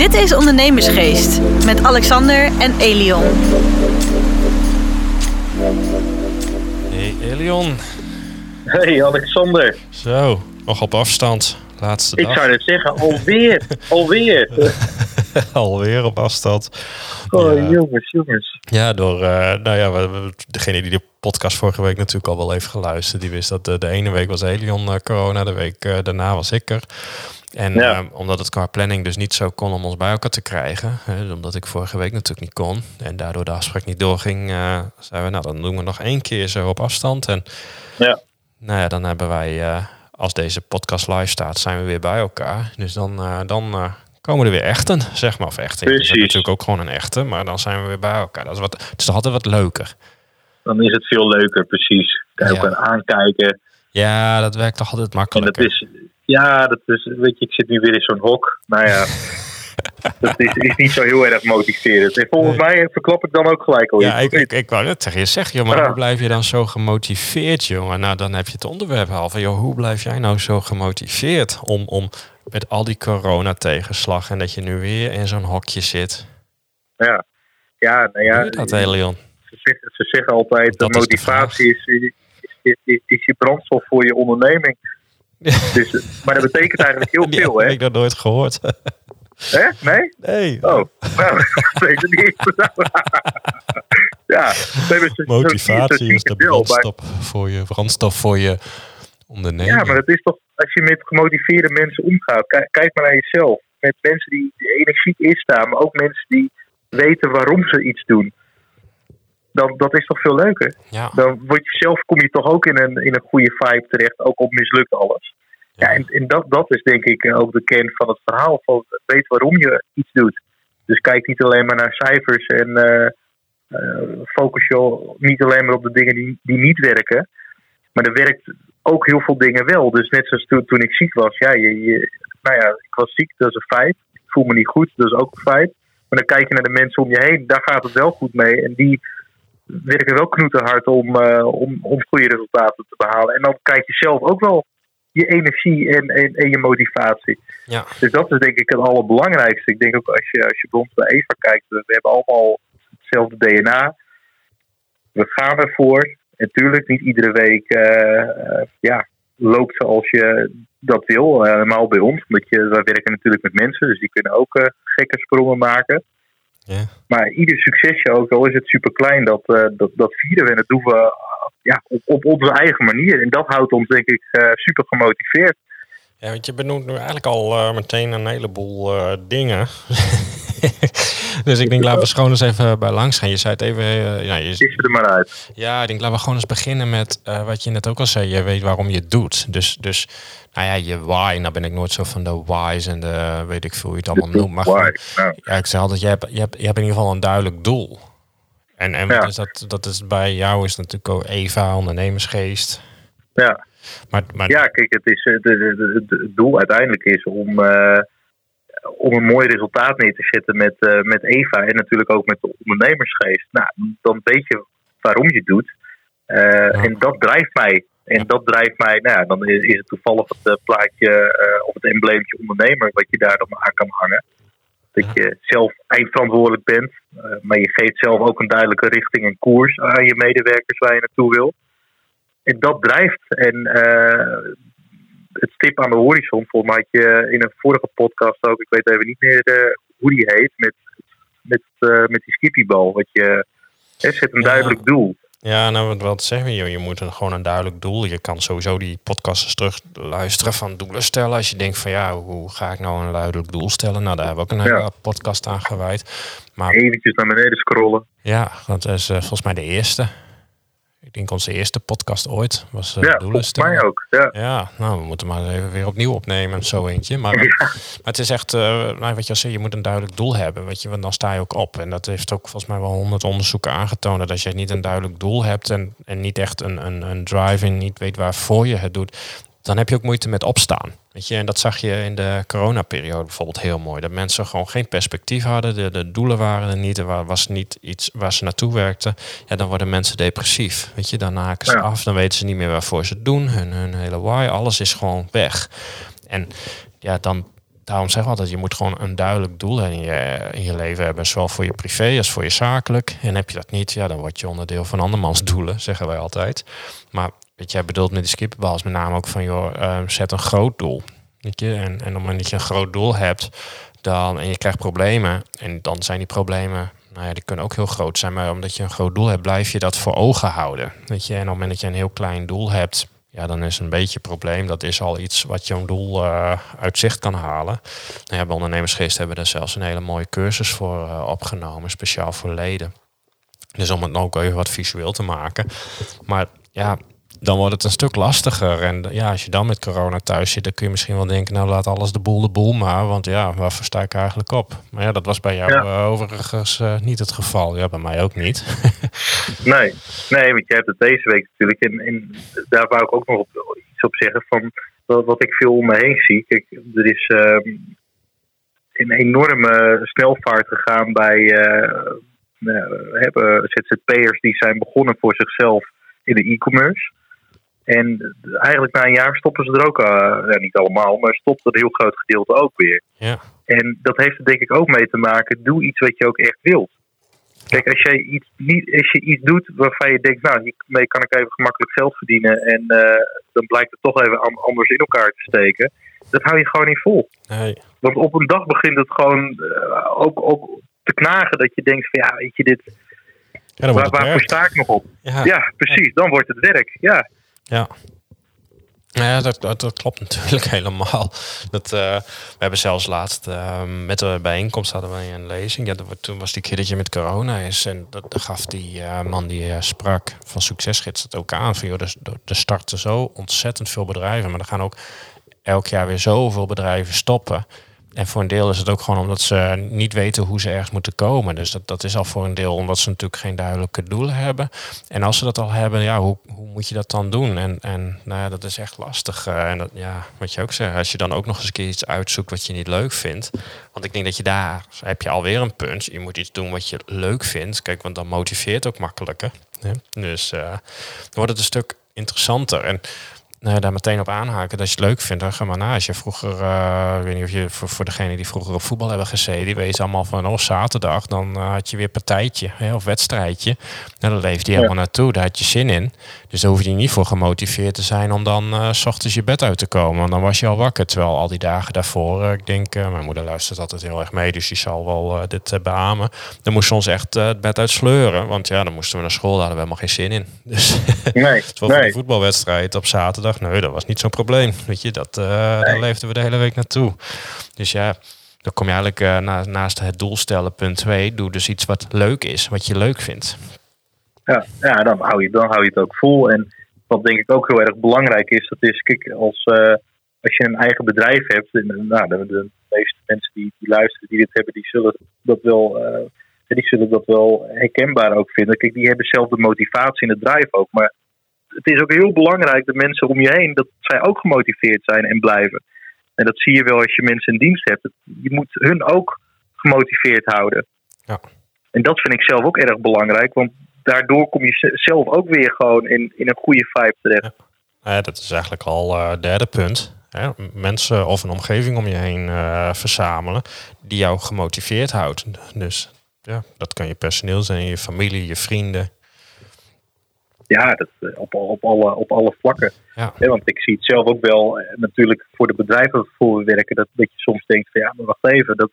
Dit is Ondernemersgeest met Alexander en Elion. Hey Elion. Hey Alexander. Zo, nog op afstand. Laatste dag. Ik zou net zeggen, alweer, alweer. Alweer op afstand. Oh Ja. jongens, jongens. Ja, door, eh, nou ja, degene die de podcast vorige week natuurlijk al wel heeft geluisterd, die wist dat eh, de ene week was Elion eh, corona, de week eh, daarna was ik er. En Ja. eh, omdat het qua planning dus niet zo kon om ons bij elkaar te krijgen, hè, omdat ik vorige week natuurlijk niet kon en daardoor de afspraak niet doorging, zeiden we, nou dan doen we nog één keer zo op afstand. En Ja. nou ja, dan hebben wij, als deze podcast live staat, zijn we weer bij elkaar. Dus dan, dan komen er weer echten, zeg maar. Of echten. Het is Precies. natuurlijk ook gewoon een echte, maar dan zijn we weer bij elkaar. Dat is wat, het is toch altijd wat leuker. Dan is het veel leuker, precies. Kan je Ja. aankijken. Ja, dat werkt toch altijd En dat makkelijker. is, ja, dat is, weet je, ik zit nu weer in zo'n hok. Nou ja, dat is, is niet zo heel erg motiverend. En volgens mij verklap ik dan ook gelijk al Ja, ik, ik, ik wou net zeggen, je zegt, joh, maar Ja. hoe blijf je dan zo gemotiveerd, jongen? Nou, dan heb je het onderwerp al van, joh, hoe blijf jij nou zo gemotiveerd om, om met al die corona-tegenslag en dat je nu weer in zo'n hokje zit? Ja, ja, nou ja dat, Elion? ze, zeggen, ze zeggen altijd, Dat de is de motivatie is, is, is, je brandstof voor je onderneming. Dus, maar dat betekent eigenlijk heel Die veel, heb hè? ik dat nooit gehoord. Hè? Nee? Nee. Oh, nou, weet het niet. ja, Motivatie is de brandstof voor je, brandstof voor je Ja, maar het is toch, als je met gemotiveerde mensen omgaat, kijk, kijk maar naar jezelf. Met mensen die energiek instaan, maar ook mensen die weten waarom ze iets doen. Dan, dat is toch veel leuker. Ja. Dan word je zelf, kom je toch ook in een, in een goede vibe terecht, ook al mislukt alles. Ja, en, en dat, dat is denk ik ook de kern van het verhaal. Van weet waarom je iets doet. Dus kijk niet alleen maar naar cijfers en eh, eh, focus je niet alleen maar op de dingen die, die niet werken. Maar er werkt ook heel veel dingen wel. Dus net zoals toen, toen ik ziek was. Ja, je, je, nou ja, ik was ziek, dat is een feit. Ik voel me niet goed, dat is ook een feit. Maar dan kijk je naar de mensen om je heen, daar gaat het wel goed mee. En die werken wel knoeterhard om, eh, om, om goede resultaten te behalen. En dan krijg je zelf ook wel je energie en, en, en je motivatie. Ja. Dus dat is denk ik het allerbelangrijkste. Ik denk ook als je, als je bij ons bij Eva kijkt, we, we hebben allemaal hetzelfde DNA. We gaan ervoor. En tuurlijk, niet iedere week eh, ja, loopt zoals je dat wil. Eh, Helemaal bij ons. Omdat je, wij werken natuurlijk met mensen, dus die kunnen ook gekke sprongen maken. Ja. Maar ieder succesje, ook al is het super klein, dat, dat, dat vieren we. En dat doen we ja, op, op onze eigen manier. En dat houdt ons, denk ik, super gemotiveerd. Ja, want je benoemt nu eigenlijk al meteen een heleboel dingen. dus ik denk, laten we gewoon eens even bij langs gaan. Je zei het even, eh, ja, je, Is er maar uit. ja, ik denk, laten we gewoon eens beginnen met eh, wat je net ook al zei. Je weet waarom je het doet. Dus, dus nou ja, je why. Nou ben ik nooit zo van de why's en de, weet ik veel hoe je het allemaal noemt. Maar Why? Nou, ja, ik zeg altijd, je hebt, je, hebt, je hebt in ieder geval een duidelijk doel. En, en Ja. is dat, dat is bij jou is natuurlijk ook Eva, ondernemersgeest. ja. Maar, maar Ja, kijk, het, is, de- het doel uiteindelijk is om, eh, om een mooi resultaat neer te zetten met, eh, met Eva en natuurlijk ook met de ondernemersgeest. Nou, dan weet je waarom je het doet. Eh, En dat drijft mij. En dat drijft mij, nou ja, dan is, het toevallig het eh, plaatje of het embleempje ondernemer wat je daar dan aan kan hangen. Dat je zelf eindverantwoordelijk bent, maar je geeft zelf ook een duidelijke richting en koers aan je medewerkers waar je naartoe wil. En dat drijft. En het stip aan de horizon, volgens mij had je in een vorige podcast ook, ik weet even niet meer eh, hoe die heet, met, met, eh, met die skippybal. Wat je hè, zet een Ja. duidelijk doel. Ja, nou wat, zeggen je? Je moet een, gewoon een duidelijk doel. Je kan sowieso die podcasts terug luisteren van doelen stellen. Als je denkt van ja, hoe ga ik nou een duidelijk doel stellen? Nou, daar hebben we ook een Ja. hele podcast aan gewijd. Maar Eventjes naar beneden scrollen. ja, dat is eh, volgens mij de eerste. Ik denk onze eerste podcast ooit was uh, ja, volgens mij ook. Ja. Ja, nou, we moeten maar even weer opnieuw opnemen, zo eentje. Maar, maar het is echt, eh, nou, wat je al zei, je moet een duidelijk doel hebben. Weet je, want dan sta je ook op. En dat heeft ook volgens mij wel honderd onderzoeken aangetoond. Dat als je niet een duidelijk doel hebt en, en niet echt een, een, een drive en niet weet waarvoor je het doet, dan heb je ook moeite met opstaan. Weet je, en dat zag je in de coronaperiode bijvoorbeeld heel mooi. Dat mensen gewoon geen perspectief hadden. De, de doelen waren er niet. Er wa- was niet iets waar ze naartoe werkten. Ja, dan worden mensen depressief. Weet je, dan haken ze Ja. af. Dan weten ze niet meer waarvoor ze het doen. Hun, hun hele why. Alles is gewoon weg. En ja, dan, daarom zeg ik altijd, je moet gewoon een duidelijk doel in je, in je leven hebben. Zowel voor je privé als voor je zakelijk. En heb je dat niet, ja, dan word je onderdeel van andermans doelen, zeggen wij altijd. Maar wat jij bedoelt met die skipperbal is met name ook van, joh, uh, zet een groot doel. Weet je? En, en op het moment dat je een groot doel hebt, dan, en je krijgt problemen, en dan zijn die problemen nou ja, die kunnen ook heel groot zijn, maar omdat je een groot doel hebt, blijf je dat voor ogen houden. Weet je? En op het moment dat je een heel klein doel hebt, ja, dan is een beetje een probleem. Dat is al iets wat jouw doel uh, uit zicht kan halen. Nou ja, bij ondernemersgeest hebben daar zelfs een hele mooie cursus voor uh, opgenomen, speciaal voor leden. Dus om het ook even wat visueel te maken. Maar ja, dan wordt het een stuk lastiger. En ja, als je dan met corona thuis zit, dan kun je misschien wel denken, nou laat alles de boel de boel maar. Want ja, waarvoor sta ik eigenlijk op? Maar ja, dat was bij jou ja. overigens uh, niet het geval. Ja, bij mij ook niet. nee, nee, want je hebt het deze week natuurlijk. En, en daar wou ik ook nog op, iets op zeggen van wat, wat ik veel om me heen zie. Kijk, er is uh, een enorme snelvaart gegaan bij uh, hebben ZZP'ers die zijn begonnen voor zichzelf in de e-commerce. En eigenlijk na een jaar stoppen ze er ook, uh, ja, niet allemaal, maar stopt er een heel groot gedeelte ook weer. Ja. En dat heeft er denk ik ook mee te maken, doe iets wat je ook echt wilt. Kijk, als, jij iets, niet, als je iets doet waarvan je denkt, nou, hiermee kan ik even gemakkelijk geld verdienen en uh, dan blijkt het toch even anders in elkaar te steken, dat hou je gewoon niet vol. Nee. Want op een dag begint het gewoon uh, ook, ook te knagen dat je denkt van ja, weet je, dit, ja, waar, waarvoor sta ik nog op? Ja, ja precies, dan wordt het werk, ja. Ja. Ja, dat, dat, klopt natuurlijk helemaal. Dat, uh, we hebben zelfs laatst uh, met de bijeenkomst hadden we een lezing. Ja, dat, toen was die keer dat je met corona is. En dat, gaf die uh, man die sprak van Succesgids dat ook aan. Van, joh, er, er starten zo ontzettend veel bedrijven. Maar er gaan ook elk jaar weer zoveel bedrijven stoppen. En voor een deel is het ook gewoon omdat ze niet weten hoe ze ergens moeten komen. Dus dat, dat is al voor een deel omdat ze natuurlijk geen duidelijke doelen hebben. En als ze dat al hebben, ja, hoe, hoe moet je dat dan doen? En, en nou ja, dat is echt lastig. Uh, en dat, ja, wat je ook zegt, als je dan ook nog eens een keer iets uitzoekt wat je niet leuk vindt. Want ik denk dat je daar, heb je alweer een punt. Je moet iets doen wat je leuk vindt. Kijk, want dan motiveert ook makkelijker. Dus uh, dan wordt het een stuk interessanter. En nou, daar meteen op aanhaken. Dat je het leuk vindt, dan ga maar na. Als je vroeger, uh, ik weet niet of je voor, voor degene die vroeger op voetbal hebben gezeten, die wees allemaal van oh, zaterdag, dan uh, had je weer partijtje hè, of wedstrijdje. Nou, daar leefde je helemaal naartoe, daar had je zin in. Dus daar hoef je niet voor gemotiveerd te zijn om dan uh, s ochtends je bed uit te komen. Want dan was je al wakker. Terwijl al die dagen daarvoor, ik denk, mijn moeder luistert altijd heel erg mee, dus die zal wel dit beamen. Dan moest ons echt het bed uit sleuren. Want ja, dan moesten we naar school, daar hadden we helemaal geen zin in. Dus nee, terwijl nee. de voetbalwedstrijd op zaterdag, nee, dat was niet zo'n probleem. Weet je, dat, uh, nee. daar leefden we de hele week naartoe. Dus ja, dan kom je eigenlijk uh, na, naast het doel stellen, punt 2, doe dus iets wat leuk is, wat je leuk vindt. Ja, ja dan, hou je, dan hou je het ook vol. En wat denk ik ook heel erg belangrijk is, dat is, kijk, als, uh, als je een eigen bedrijf hebt, en, nou, de, de, meeste mensen die, die luisteren, die dit hebben, die zullen dat wel die zullen dat wel herkenbaar ook vinden. Kijk, die hebben zelf de motivatie in het drive ook. Maar het is ook heel belangrijk dat mensen om je heen, dat zij ook gemotiveerd zijn en blijven. En dat zie je wel als je mensen in dienst hebt. Je moet hun ook gemotiveerd houden. Ja. En dat vind ik zelf ook erg belangrijk, want daardoor kom je zelf ook weer gewoon in, in een goede vibe terecht. Ja. ja dat is eigenlijk al het uh, derde punt. Hè? Mensen of een omgeving om je heen uh, verzamelen die jou gemotiveerd houdt. Dus ja, dat kan je personeel zijn, je familie, je vrienden. Ja, dat, op, op, alle, op alle vlakken. Ja. Ja, want ik zie het zelf ook wel natuurlijk voor de bedrijven waarvoor we werken, dat, dat je soms denkt van ja, maar wacht even, dat,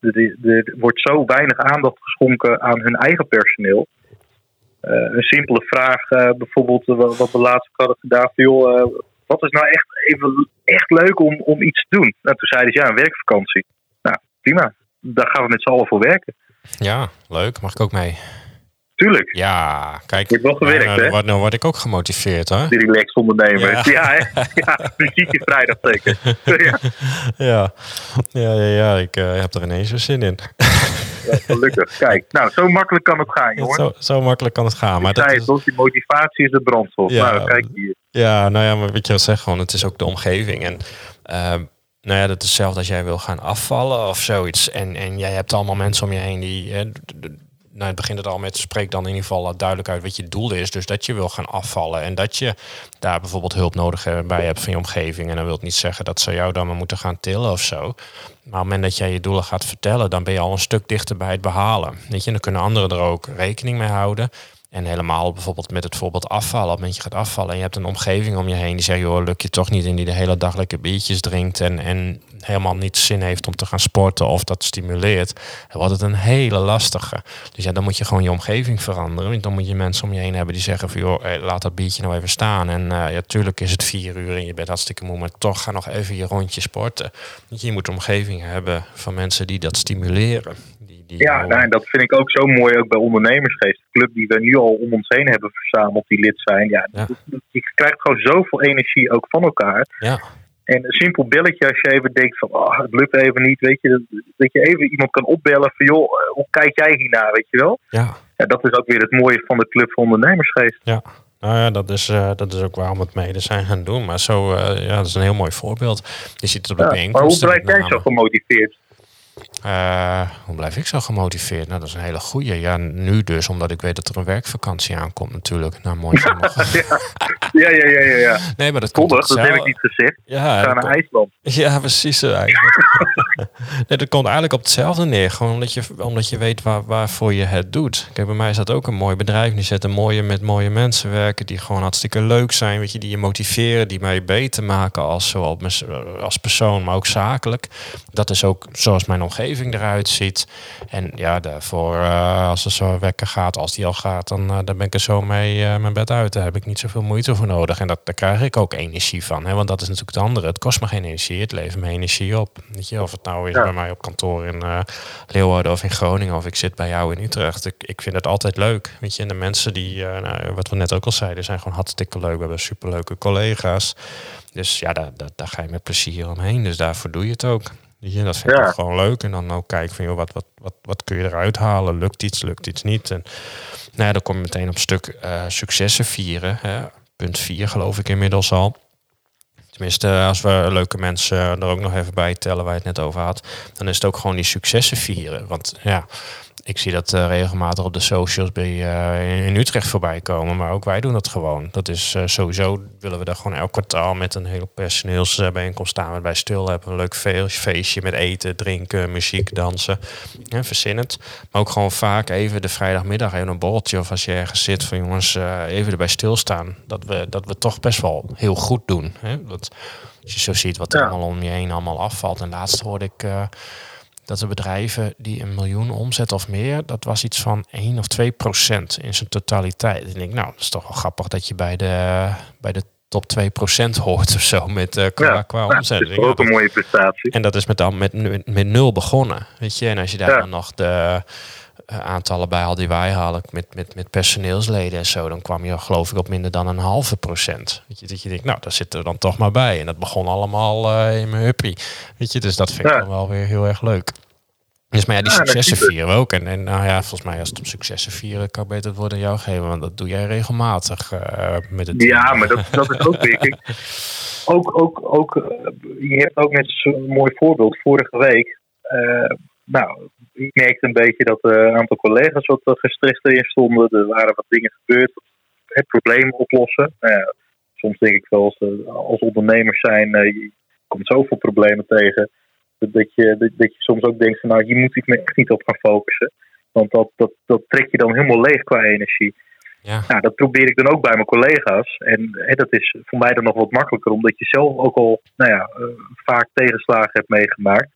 er, wordt zo weinig aandacht geschonken aan hun eigen personeel. Uh, een simpele vraag, uh, bijvoorbeeld uh, wat we laatst hadden gedaan, joh, wat is nou echt, even, echt leuk om, om iets te doen? Nou, toen zeiden ze ja, een werkvakantie. Nou, prima, daar gaan we met z'n allen voor werken. Ja, leuk. Mag ik ook mee? Tuurlijk. Ja, kijk. Je hebt wel gewerkt, nou, hè? Nou, nou word ik ook gemotiveerd, hè? Die relaxed ondernemer. Ja. Ja, hè? ja vrijdag zeker. ja. Ja, ja, ja, ja ik uh, heb er ineens weer zin in. Ja, gelukkig. Kijk, nou, zo makkelijk kan het gaan, jongen. Zo, zo makkelijk kan het gaan. Ik Maar dat het, is, die motivatie is de brandstof. Ja. nou, kijk hier. ja, nou ja, maar weet je wat ik zeg gewoon, het is ook de omgeving. En uh, nou ja, dat is hetzelfde als jij wil gaan afvallen of zoiets. En, en jij hebt allemaal mensen om je heen die, nou, het begint het al met spreek dan in ieder geval duidelijk uit wat je doel is. Dus dat je wil gaan afvallen en dat je daar bijvoorbeeld hulp nodig bij hebt van je omgeving. En dat wil niet zeggen dat ze jou dan maar moeten gaan tillen of zo. Maar op het moment dat jij je doelen gaat vertellen, dan ben je al een stuk dichter bij het behalen. Weet je, dan kunnen anderen er ook rekening mee houden. En helemaal bijvoorbeeld met het voorbeeld afvallen. Op het moment je gaat afvallen en je hebt een omgeving om je heen die zegt, joh, lukt je toch niet in die de hele dag lekker biertjes drinkt en, en helemaal niet zin heeft om te gaan sporten of dat stimuleert, dan wordt het een hele lastige. Dus ja, dan moet je gewoon je omgeving veranderen. Dan moet je mensen om je heen hebben die zeggen van, joh, laat dat biertje nou even staan. En uh, ja, tuurlijk is het vier uur en je bent hartstikke moe, maar toch ga nog even je rondje sporten. Je moet een omgeving hebben van mensen die dat stimuleren ja, nou, en dat vind ik ook zo mooi ook bij ondernemersgeest. De club die we nu al om ons heen hebben verzameld, die lid zijn. Ja, Je krijgt gewoon zoveel energie ook van elkaar. Ja. En een simpel belletje als je even denkt van oh, het lukt even niet, weet je, dat, dat je even iemand kan opbellen van joh, eh, hoe kijk jij hiernaar, weet je wel? Ja. ja. Dat is ook weer het mooie van de club van ondernemersgeest. Ja. Nou ja, dat is, uh, dat is ook waarom we het mede zijn gaan doen. Maar zo, uh, ja, dat is een heel mooi voorbeeld. Je ziet het op de ja, bijeenkomsten. Maar hoe blijf jij zo gemotiveerd? Uh, hoe blijf ik zo gemotiveerd? Nou, dat is een hele goede. Ja, nu dus, omdat ik weet dat er een werkvakantie aankomt natuurlijk. Nou, mooi. ja, ja, ja, ja, ja, ja. Nee, maar dat komt dat heb ik niet gezegd. Ja, Ga naar IJsland. Ja, precies. nee, dat komt eigenlijk op hetzelfde neer. Gewoon omdat je, omdat je weet waar, waarvoor je het doet. Kijk, bij mij is dat ook een mooi bedrijf. Die zetten mooie met mooie mensen werken die gewoon hartstikke leuk zijn. Weet je, die je motiveren, die mij beter maken als, zowel als persoon, maar ook zakelijk. Dat is ook zoals mijn omgeving eruit ziet. En ja, daarvoor, uh, als er zo wekker gaat, als die al gaat, dan, uh, dan ben ik er zo mee uh, mijn bed uit. Daar heb ik niet zoveel moeite voor nodig. En dat, daar krijg ik ook energie van. Hè? Want dat is natuurlijk het andere. Het kost me geen energie, het levert me energie op. Weet je, of het nou is bij mij op kantoor in Leeuwarden of in Groningen, of ik zit bij jou in Utrecht. Ik, ik vind het altijd leuk. Weet je, en de mensen die, nou, wat we net ook al zeiden, zijn gewoon hartstikke leuk. We hebben superleuke collega's. Dus ja, daar, daar, daar ga je met plezier omheen. Dus daarvoor doe je het ook. Je, dat vind ik gewoon leuk. En dan ook kijken van, joh, wat, wat, wat, wat kun je eruit halen? Lukt iets, lukt iets niet? En nou ja, dan kom je meteen op stuk uh, successen vieren. Hè. Punt 4 geloof ik inmiddels al. Tenminste, als we leuke mensen er ook nog even bij tellen waar je het net over had, dan is het ook gewoon die successen vieren. Want ja, ik zie dat uh, regelmatig op de socials bij, uh, in Utrecht voorbij komen. Maar ook wij doen dat gewoon. Dat is uh, sowieso willen we daar gewoon elk kwartaal met een heel personeelsbijeenkomst staan. We bij stil hebben een leuk feestje met eten, drinken, muziek, dansen. Ja, verzin het. Maar ook gewoon vaak even de vrijdagmiddag even een borreltje. Of als je ergens zit van jongens, even erbij stilstaan. Dat we, dat we toch best wel heel goed doen. Hè? Dat, als je zo ziet wat er allemaal om je heen allemaal afvalt. En laatst hoorde ik dat de bedrijven die een miljoen omzet of meer, dat was iets van 1 of 2 procent in zijn totaliteit. En ik denk, nou, dat is toch wel grappig dat je bij de, bij de top 2 procent hoort of zo met uh, qua, ja, qua omzet. Dat is ook een mooie prestatie. En dat is met, dan met, met nul begonnen, weet je. En als je daar dan nog de uh, aantallen bij al die wij halen met, met, met personeelsleden en zo, dan kwam je geloof ik op minder dan een halve procent. Weet je, dat je denkt, nou, daar zitten er dan toch maar bij. En dat begon allemaal uh, in mijn huppie. Weet je, dus dat vind ik dan wel weer heel erg leuk. Dus maar ja, die successen vieren ook. En, en nou ja, volgens mij als het om successen vieren, kan ik beter het woord aan jou geven. Want dat doe jij regelmatig uh, met het Ja, maar dat, dat is ook ik. Ook, ook, ook, je hebt ook net zo'n mooi voorbeeld. Vorige week, uh, nou, ik merkte een beetje dat een aantal collega's wat gestrest erin stonden. Er waren wat dingen gebeurd. Het probleem oplossen. Nou soms denk ik wel, als, als ondernemers zijn, je komt zoveel problemen tegen dat je, dat, dat, je soms ook denkt van nou, hier moet ik me echt niet op gaan focussen. Want dat, dat, dat trek je dan helemaal leeg qua energie. Ja. Nou, dat probeer ik dan ook bij mijn collega's. En hè, dat is voor mij dan nog wat makkelijker, omdat je zelf ook al nou ja, uh, vaak tegenslagen hebt meegemaakt.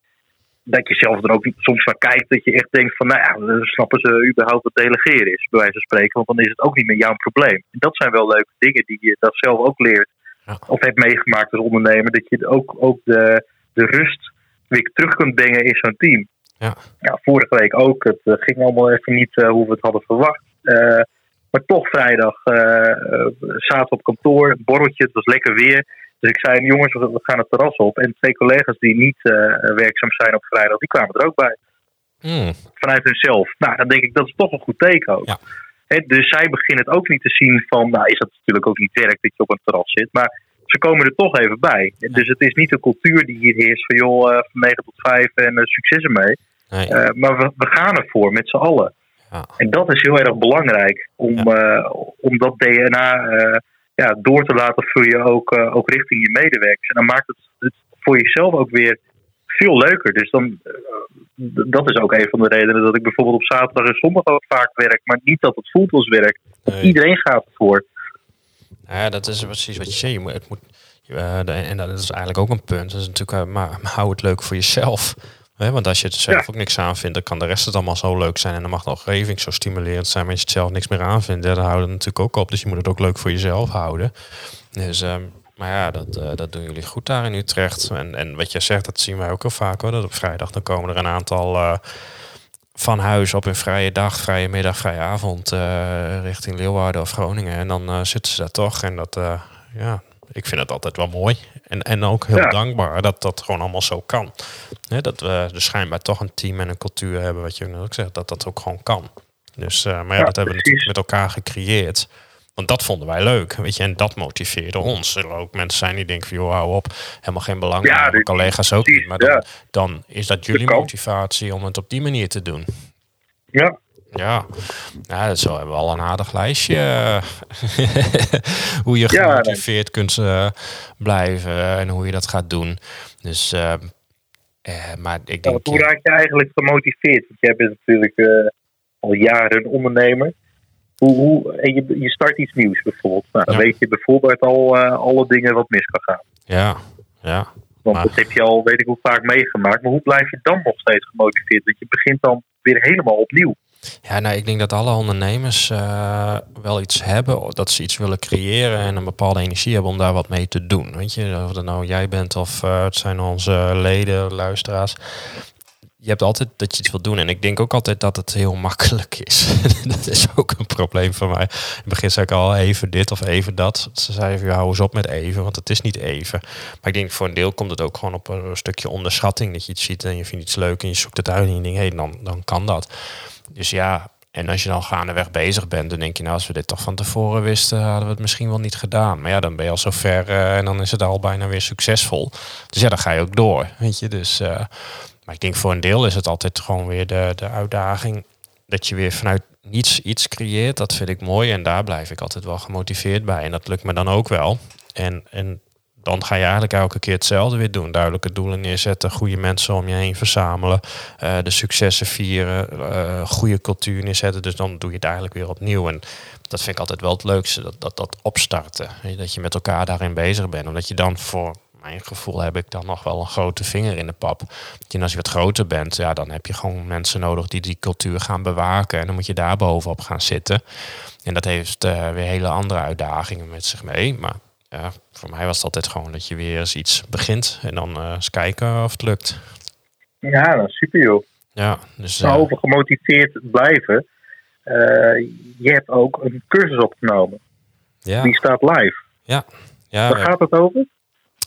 Dat je zelf dan ook soms naar kijkt dat je echt denkt van, nou ja, snappen ze überhaupt wat delegeren is, bij wijze van spreken. Want dan is het ook niet meer jouw probleem. En dat zijn wel leuke dingen die je dat zelf ook leert. Ja. Of hebt meegemaakt als ondernemer, dat je ook, ook de, de rust weer terug kunt brengen in zo'n team. Ja. ja. vorige week ook. Het uh, ging allemaal even niet uh, hoe we het hadden verwacht. Uh, maar toch vrijdag zaten op kantoor, borreltje, het was lekker weer. Dus ik zei, jongens, we gaan het terras op. En twee collega's die niet werkzaam zijn op vrijdag, die kwamen er ook bij. Mm. Vanuit hunzelf. Nou, dan denk ik, dat is toch een goed teken ook. Ja. He, dus zij beginnen het ook niet te zien van, nou is dat natuurlijk ook niet werk dat je op een terras zit. Maar ze komen er toch even bij. Dus het is niet een cultuur die hier heerst van joh, uh, van 9 tot 5 en uh, succes ermee. Nee. Uh, maar we, we, gaan ervoor met z'n allen. Ja. En dat is heel erg belangrijk om, eh, om dat DNA eh, ja, door te laten vloeien ook, eh, ook richting je medewerkers. En dan maakt het, het voor jezelf ook weer veel leuker. Dus dan, eh, dat is ook een van de redenen dat ik bijvoorbeeld op zaterdag en zondag ook vaak werk. Maar niet dat het voelt als werk. Nee. Iedereen gaat ervoor. Ja, dat is precies wat je zegt. Je moet, het moet, eh, de- en dat is eigenlijk ook een punt. Dat is natuurlijk, eh, maar, maar hou het leuk voor jezelf. Hè? Want als je het zelf Ja. ook niks aan vindt, dan kan de rest het allemaal zo leuk zijn. En dan mag de omgeving zo stimulerend zijn. Maar als je het zelf niks meer aan vindt, dan houdt het natuurlijk ook op. Dus je moet het ook leuk voor jezelf houden. Dus, ehm, maar ja, dat, eh, dat doen jullie goed daar in Utrecht. En, en wat jij zegt, dat zien wij ook heel vaak hoor. Dat op vrijdag dan komen er een aantal van huis op een vrije dag, vrije middag, vrije avond eh, richting Leeuwarden of Groningen. En dan eh, zitten ze daar toch. En dat, eh, ja, ik vind het altijd wel mooi. En, en ook heel Ja. dankbaar dat dat gewoon allemaal zo kan. Dat we dus schijnbaar toch een team en een cultuur hebben, wat je net ook zegt, dat dat ook gewoon kan. Dus, maar ja, Ja, dat hebben we natuurlijk met elkaar gecreëerd. Want dat vonden wij leuk, weet je, en dat motiveerde ons. Er ook mensen zijn die denken van, joh, hou op, helemaal geen belang. Ja, collega's ook niet. Maar dan, ja. dan is dat jullie motivatie om het op die manier te doen. Ja, Ja, ja zo hebben we al een aardig lijstje. hoe je gemotiveerd kunt eh, blijven en hoe je dat gaat doen. Dus, eh, eh, maar ik denk... hoe raak je eigenlijk gemotiveerd? Want jij bent natuurlijk al jaren ondernemer. Hoe, hoe, en je, je start iets nieuws bijvoorbeeld. Nou, dan Ja. weet je bijvoorbeeld al eh, alle dingen wat mis kan gaan. Ja, ja. Want Maar- dat heb je al weet ik hoe vaak meegemaakt. Maar hoe blijf je dan nog steeds gemotiveerd? Want je begint dan weer helemaal opnieuw. Ja, nou, ik denk dat alle ondernemers eh, wel iets hebben, dat ze iets willen creëren en een bepaalde energie hebben om daar wat mee te doen. Weet je, of dat nou jij bent of eh, het zijn onze leden, luisteraars. Je hebt altijd dat je iets wil doen. En ik denk ook altijd dat het heel makkelijk is. dat is ook een probleem van mij. In het begin zei ik al even dit of even dat. Ze zeiden ja, hou eens op met even, want het is niet even. Maar ik denk voor een deel komt het ook gewoon op een stukje onderschatting. Dat je iets ziet en je vindt iets leuk en je zoekt het uit en je denkt, hé, dan, dan kan dat. Dus ja, en als je dan gaandeweg bezig bent, dan denk je, nou, als we dit toch van tevoren wisten, hadden we het misschien wel niet gedaan. Maar ja, dan ben je al zo ver eh, en dan is het al bijna weer succesvol. Dus ja, dan ga je ook door, weet je. Dus, eh, maar ik denk voor een deel is het altijd gewoon weer de, de uitdaging dat je weer vanuit niets iets creëert. Dat vind ik mooi en daar blijf ik altijd wel gemotiveerd bij. En dat lukt me dan ook wel. En, en dan ga je eigenlijk elke keer hetzelfde weer doen. Duidelijke doelen neerzetten, goede mensen om je heen verzamelen, eh, de successen vieren, eh, goede cultuur neerzetten. Dus dan doe je het eigenlijk weer opnieuw. En dat vind ik altijd wel het leukste, dat, dat, dat opstarten. Dat je met elkaar daarin bezig bent. Omdat je dan voor mijn gevoel heb ik dan nog wel een grote vinger in de pap. En als je wat groter bent, ja, dan heb je gewoon mensen nodig die die cultuur gaan bewaken. En dan moet je daar bovenop gaan zitten. En dat heeft eh, weer hele andere uitdagingen met zich mee. Maar ja, voor mij was het altijd gewoon dat je weer eens iets begint. En dan eh, eens kijken of het lukt. Ja, nou, super joh. Ja, dus eh, over gemotiveerd blijven. Je hebt ook een cursus opgenomen. ja, Die staat live. ja, Waar we- gaat het over?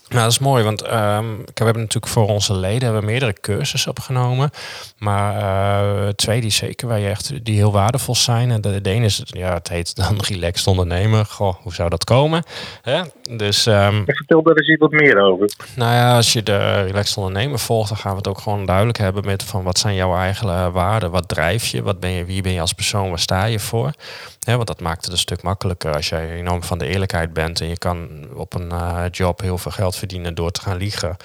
Nou, dat is mooi, want ehm, we hebben natuurlijk voor onze leden hebben we meerdere cursussen opgenomen. Maar eh, twee die zeker waar je echt die heel waardevol zijn. En de, de ene is, ja, het heet dan relaxed ondernemen. Goh, hoe zou dat komen? Hè? Dus ehm, En Vertel daar eens iets wat meer over. nou ja, als je de relaxed ondernemer volgt, dan gaan we het ook gewoon duidelijk hebben met van wat zijn jouw eigen eh, waarden, wat drijf je, wat ben je, wie ben je als persoon, waar sta je voor? Want dat maakt het een stuk makkelijker als jij enorm van de eerlijkheid bent en je kan op een eh, job heel veel geld verdienen door te gaan liegen.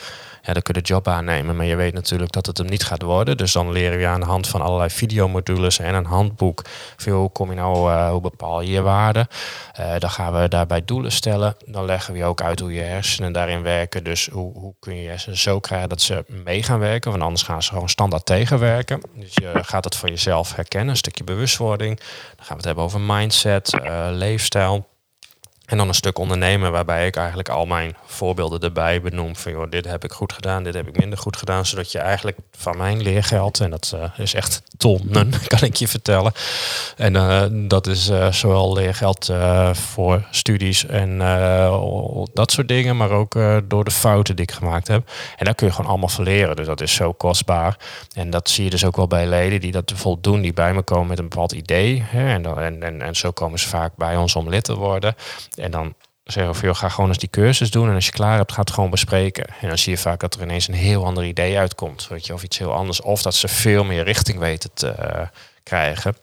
Ja, dan kun je de job aannemen, maar je weet natuurlijk dat het hem niet gaat worden. Dus dan leren we aan de hand van allerlei videomodules en een handboek. Veel, hoe kom je nou, eh, hoe bepaal je je waarden? Eh, dan gaan we daarbij doelen stellen. Dan leggen we ook uit hoe je hersenen daarin werken. Dus hoe, hoe kun je je hersenen zo krijgen dat ze mee gaan werken. Want anders gaan ze gewoon standaard tegenwerken. Dus je gaat het voor jezelf herkennen, een stukje bewustwording. Dan gaan we het hebben over mindset, eh, leefstijl. En dan een stuk ondernemen waarbij ik eigenlijk al mijn voorbeelden erbij benoem. Van joh, dit heb ik goed gedaan, dit heb ik minder goed gedaan. Zodat je eigenlijk van mijn leergeld, en dat eh, is echt tonnen, kan ik je vertellen. En eh, dat is eh, zowel leergeld voor studies en dat soort dingen. Maar ook door de fouten die ik gemaakt heb. En daar kun je gewoon allemaal van leren. Dus dat is zo kostbaar. En dat zie je dus ook wel bij leden die dat bijvoorbeeld doen. Die bij me komen met een bepaald idee. Hè, en, en, en zo komen ze vaak bij ons om lid te worden. En dan zeggen van, joh, ga gewoon eens die cursus doen. En als je klaar hebt, ga het gewoon bespreken. En dan zie je vaak dat er ineens een heel ander idee uitkomt. Weet je, of iets heel anders. Of dat ze veel meer richting weten te eh, krijgen.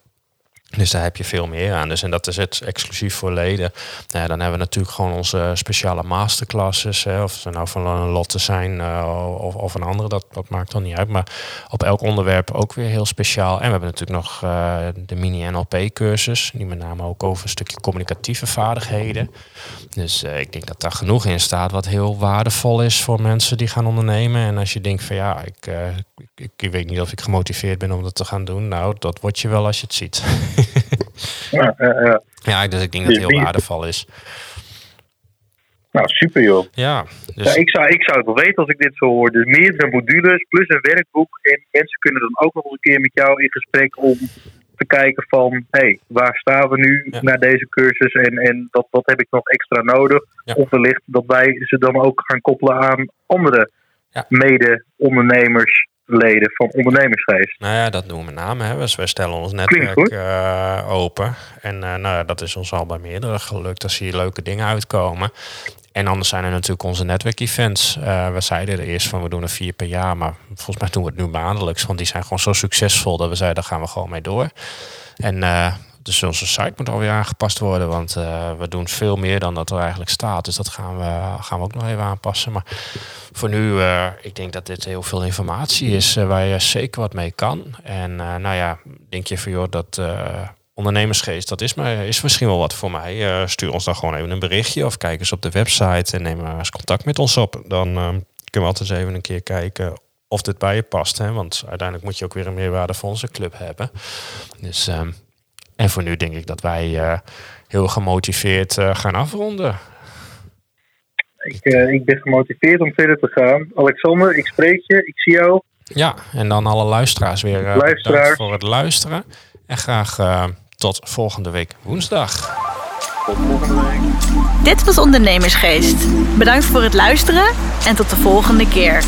Dus daar heb je veel meer aan. Dus en dat is het exclusief voor leden. Ja, dan hebben we natuurlijk gewoon onze speciale masterclasses. Hè, of ze nou van een Lotte zijn uh, of, of, een andere, dat, dat maakt dan niet uit. Maar op elk onderwerp ook weer heel speciaal. En we hebben natuurlijk nog uh, de mini-NLP-cursus. Die met name ook over een stukje communicatieve vaardigheden. Dus uh, ik denk dat daar genoeg in staat wat heel waardevol is voor mensen die gaan ondernemen. En als je denkt van ja, ik, ik, ik weet niet of ik gemotiveerd ben om dat te gaan doen. Nou, dat word je wel als je het ziet. ja, dus ik denk dat het heel waardevol is. Nou, super joh. Ja, dus... ja, ik, zou, ik zou het wel weten als ik dit zo hoor. Dus meerdere modules plus een werkboek. En mensen kunnen dan ook nog een keer met jou in gesprek om te kijken van... hé, hey, waar staan we nu ja. naar deze cursus en, en wat, wat heb ik nog extra nodig? Ja. Of wellicht dat wij ze dan ook gaan koppelen aan andere mede-ondernemers leden van ondernemersgeest. Nou ja, dat doen we met name. Hè. Dus wij stellen ons netwerk eh, open. En eh, nou, ja, dat is ons al bij meerdere gelukt. Als hier leuke dingen uitkomen. En anders zijn er natuurlijk onze netwerkevents. Eh we zeiden er eerst van we doen er vier per jaar. Maar volgens mij doen we het nu maandelijks. Want die zijn gewoon zo succesvol dat we zeiden daar gaan we gewoon mee door. En dus onze site moet alweer aangepast worden. Want eh, we doen veel meer dan dat er eigenlijk staat. Dus dat gaan we, gaan we ook nog even aanpassen. Maar voor nu, eh, ik denk dat dit heel veel informatie is eh, waar je zeker wat mee kan. En nou ja, denk je van joh, dat ondernemersgeest, dat is, maar, is misschien wel wat voor mij. Stuur ons dan gewoon even een berichtje of kijk eens op de website en neem maar eens contact met ons op. Dan eh, kunnen we altijd even een keer kijken of dit bij je past. Hè? Want uiteindelijk moet je ook weer een meerwaarde voor onze club hebben. Dus, ehm, en voor nu denk ik dat wij eh, heel gemotiveerd eh, gaan afronden. Ik, eh, ik ben gemotiveerd om verder te gaan. Alexander, ik spreek je. Ik zie jou. Ja, en dan alle luisteraars weer uh, Luisteraars. bedankt voor het luisteren. En graag uh, tot volgende week woensdag. Tot volgende week. Dit was Ondernemersgeest. Bedankt voor het luisteren en tot de volgende keer.